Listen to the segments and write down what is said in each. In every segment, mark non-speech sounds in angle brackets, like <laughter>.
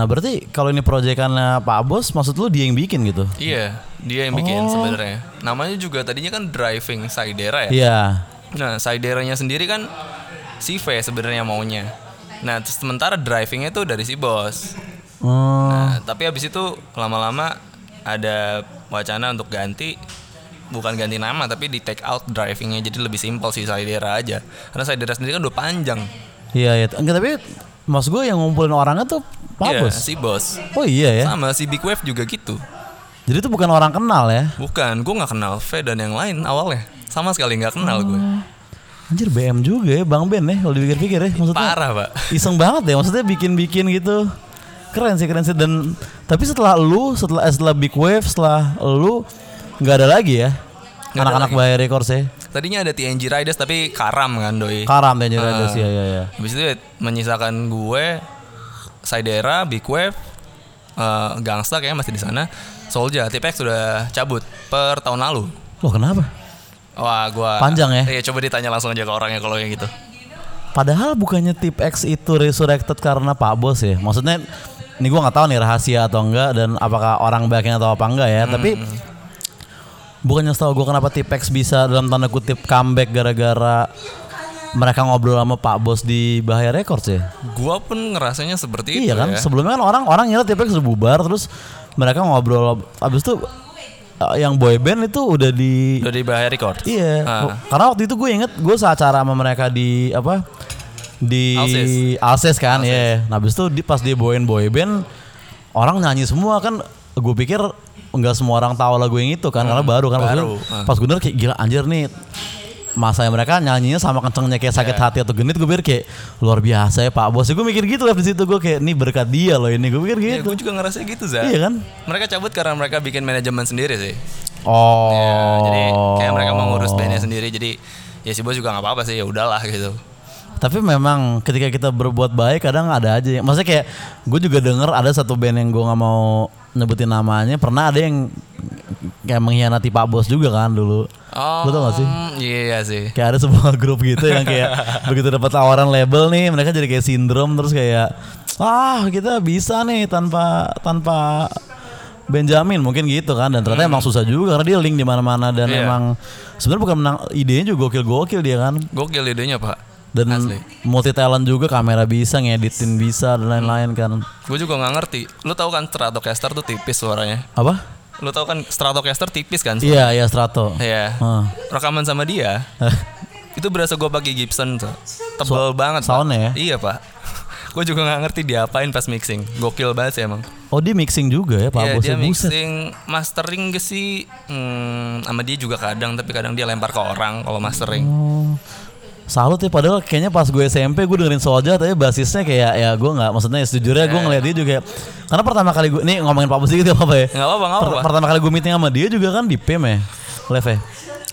Nah berarti kalau ini proyekannya Pak Bos, maksud lu dia yang bikin gitu? Iya, dia yang bikin Oh. sebenarnya. Namanya juga tadinya kan driving Saidera ya. Iya. Nah, Saideranya sendiri kan si V sebenarnya maunya. Nah, terus sementara drivingnya tuh dari si bos. Oh, Nah, tapi habis itu lama-lama ada wacana untuk ganti bukan ganti nama tapi di take out drivingnya jadi lebih simpel sih Saidera aja. Karena Saidera sendiri kan udah panjang. iya iya. Enggak tapi maksud gue yang ngumpulin orangnya tuh Pak Iya, Bos. si bos. Oh iya ya. Sama si Big Wave juga gitu. Jadi itu bukan orang kenal ya. Bukan, gue nggak kenal V dan yang lain awalnya. Sama sekali nggak kenal gue. Anjir BM juga ya Bang Ben ya kalau dipikir-pikir ya maksudnya. Parah, Pak. Iseng banget ya maksudnya bikin-bikin gitu. Keren sih keren sih dan tapi setelah lu setelah setelah Big Wave setelah lu nggak ada lagi ya anak-anak lagi. Bahaya Records ya. Tadinya ada TNG Riders tapi karam kan doi. Karam jadi ada Ah. sih ya ya ya. Habis itu ya menyisakan gue, Saidera, Big Wave, eh, Gangsta kayaknya masih di sana. Solja, Tipex sudah cabut per tahun lalu. Loh kenapa? Wah, gua Panjang ya? Iya, coba ditanya langsung aja ke orangnya kalau yang gitu. Padahal bukannya tip X itu resurrected karena Pak Bos ya. Maksudnya ini gua nggak tahu nih rahasia atau enggak dan apakah orang baiknya atau apa enggak ya. Tapi bukannya setahu gua kenapa tip X bisa dalam tanda kutip comeback gara-gara mereka ngobrol sama Pak Bos di Bahaya Records ya. Gua pun ngerasanya seperti iya itu kan? ya. Sebelumnya kan orang orang ngira tip X udah bubar terus mereka ngobrol habis itu uh, yang boy band itu udah di Udah di Bahaya Records. Iya, Ah. karena waktu itu gue inget gue seacara sama mereka di apa di Alsis. Alsis kan, ya. Nah, habis itu di, pas dia bawain boy band orang nyanyi semua kan. Gue pikir nggak semua orang tahu lagu yang itu kan, karena baru kan. Pas baru, gue- ah. Pas gue denger kayak gila anjir nih masa mereka nyanyinya sama kencengnya kayak sakit Iya. hati atau genit gue pikir kayak luar biasa ya Pak Bos gue mikir gitu lah di situ gue kayak nih berkat dia loh ini gue pikir Iya, gitu gue juga ngerasa gitu, Za. iya kan Mereka cabut karena mereka bikin manajemen sendiri sih. oh Ya, jadi kayak mereka mau ngurus bandnya sendiri. Jadi ya si bos juga nggak apa-apa sih, ya udahlah gitu. Tapi memang ketika kita berbuat baik kadang ada aja maksudnya kayak gue juga denger ada satu band yang gue nggak mau nyebutin namanya pernah ada yang kayak mengkhianati Pak Bos juga kan dulu. Oh, Lu tau gak sih? Iya sih. Kayak ada sebuah <laughs> grup gitu yang kayak begitu dapat tawaran label nih mereka jadi kayak sindrom terus kayak ah kita bisa nih tanpa tanpa Benjamin mungkin gitu kan dan ternyata emang susah juga karena dia link di mana-mana dan Iya. emang sebenarnya bukan menang idenya juga gokil-gokil dia kan Gokil idenya, Pak. Dan Asli. multi talent juga kamera bisa ngeditin bisa dan lain-lain kan Gue juga nggak ngerti. Lu tahu kan Stratocaster tuh tipis suaranya. apa Lu tahu kan Stratocaster tipis kan? iya iya Strato Iya. Hah. Rekaman sama dia <laughs> itu berasa gue pakai Gibson tuh. Tebel banget. Pak. soundnya ya? Iya pak. <laughs> gue juga nggak ngerti diapain pas mixing. Gokil banget sih emang. oh dia mixing juga ya Pak Iya Bos dia buset. mixing, mastering gak sih? Hmm, sama dia juga kadang, tapi kadang dia lempar ke orang kalau mastering. Oh. Salut ya padahal kayaknya pas gue SMP gue dengerin Soja tapi basisnya kayak ya gue nggak maksudnya sejujurnya gue ngeliat dia juga karena pertama kali gue nih ngomongin Pak Bos dikit apa ya Nggak apa-apa, nggak Per- apa-apa. pertama kali gue meeting sama dia juga kan di PIM ya Lev ya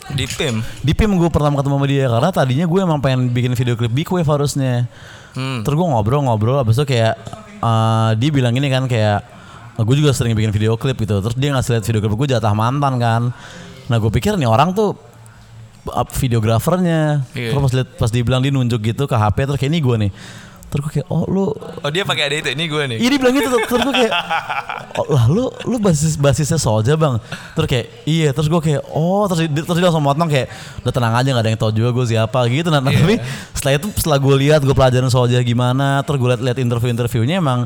Di PIM. di PIM gue pertama ketemu sama dia karena tadinya gue emang pengen bikin video klip Big Wave harusnya Hmm. Terus gue ngobrol-ngobrol abis itu kayak eh, dia bilang gini kan kayak gue juga sering bikin video klip gitu. Terus dia ngasih lihat video klip gue jatah mantan kan. Nah gue pikir nih orang tuh up videografernya. Iya. Terus pas liat, pas dia bilang dia nunjuk gitu ke HP terus kayak ini gue nih. Terus gue kayak oh lu Oh dia pakai ada itu, ini gue nih. ini bilang gitu terus gue kayak oh, lah lu lu basis basisnya Soja bang terus kayak iya terus gue kayak oh terus terus dia langsung motong kayak udah tenang aja nggak ada yang tahu juga gue siapa gitu nah, nah, Iya. tapi setelah itu setelah gue lihat gue pelajarin Soja gimana terus gue liat liat interview interviewnya emang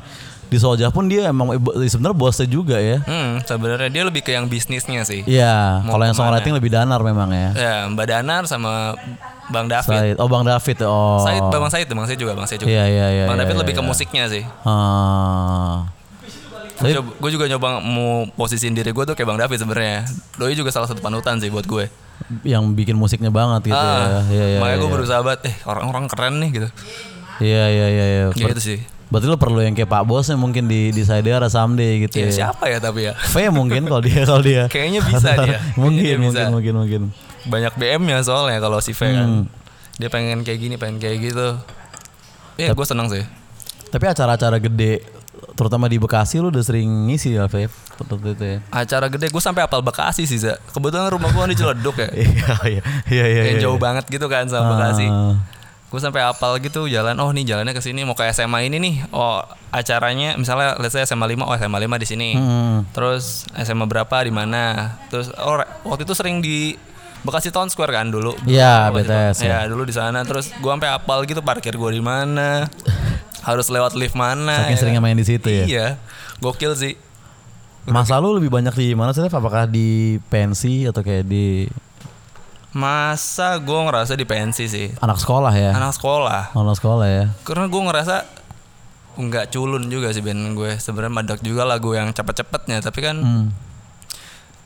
di Soja pun dia emang sebenarnya bosnya juga ya Hmm, sebenarnya dia lebih ke yang bisnisnya sih. Iya, kalau yang songwriting lebih danar memang ya. Ya, Mbak Danar sama Bang David. Said, oh Bang David, ya. oh. Said, Bang Said, Bang Said juga, Bang Said juga. Iya iya iya. Bang iya, David iya, lebih ke iya. musiknya sih. Ah. Gue juga nyoba mau posisiin diri gue tuh kayak Bang David sebenarnya. Doi juga salah satu panutan sih buat gue. yang bikin musiknya banget gitu ya. Ah, Iya iya. makanya gue iya. berusaha banget, eh orang-orang keren nih gitu. Iya iya iya iya. Ber- Gitu sih. Berarti lo perlu yang kayak Pak Bosnya mungkin di di Saidara someday gitu Ya, ya. siapa ya tapi ya? V mungkin kalau dia kalau dia. Kayaknya bisa dia. mungkin <laughs> Kayaknya mungkin bisa. mungkin mungkin. Banyak BM-nya soalnya kalau si V kan. Hmm. Dia pengen kayak gini, pengen kayak gitu. Ya gue seneng sih. Tapi acara-acara gede terutama di Bekasi lu udah sering ngisi ya waktu itu ya. Acara gede gue sampai apal Bekasi sih, Za. Kebetulan rumah gue di Ciledug ya. <laughs> Iya iya iya iya. Yang iya. jauh banget gitu kan sama Bekasi. Gue sampai apal gitu jalan oh nih jalannya ke sini mau ke SMA ini nih oh acaranya misalnya let's say SMA 5 oh SMA 5 di sini Hmm. terus SMA berapa di mana terus oh waktu itu sering di Bekasi Town Square kan dulu Iya. BTS, ya. ya dulu di sana terus gue sampai apal gitu parkir gue di mana <laughs> harus lewat lift mana Saking ya seringnya main di situ ya. iya gokil sih Masa lu lebih banyak di mana sih? Apakah di pensi atau kayak di masa gue ngerasa di pensi sih anak sekolah ya? anak sekolah Anak sekolah ya. karena gue ngerasa nggak culun juga sih band gue sebenarnya madak juga lagu yang cepet-cepetnya tapi kan Hmm.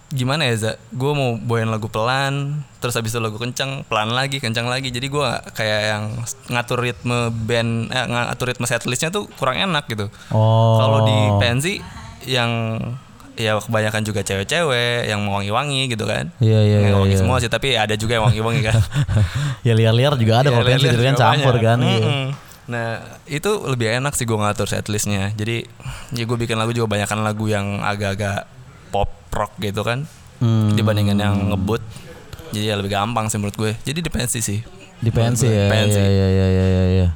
gimana ya Za gue mau bawain lagu pelan terus habis itu lagu kencang pelan lagi kencang lagi jadi gue kayak yang ngatur ritme band eh, ngatur ritme setlistnya tuh kurang enak gitu Oh. kalau di pensi yang ya kebanyakan juga cewek-cewek yang wangi-wangi gitu kan Iya iya iya. wangi iya. semua sih tapi ada juga yang wangi-wangi kan <laughs> ya liar-liar juga ada Ya, kalau lihat-lihat gitu kan campur kan. Mm-mm. Nah itu lebih enak sih gue ngatur setlistnya. Jadi ya gue bikin lagu juga banyakan lagu yang agak-agak pop rock gitu kan Hmm. dibandingkan yang ngebut. Jadi ya lebih gampang sih menurut gue. Jadi di pensi sih. Di pensi Menurut gue, ya. pensi. Iya iya iya iya iya.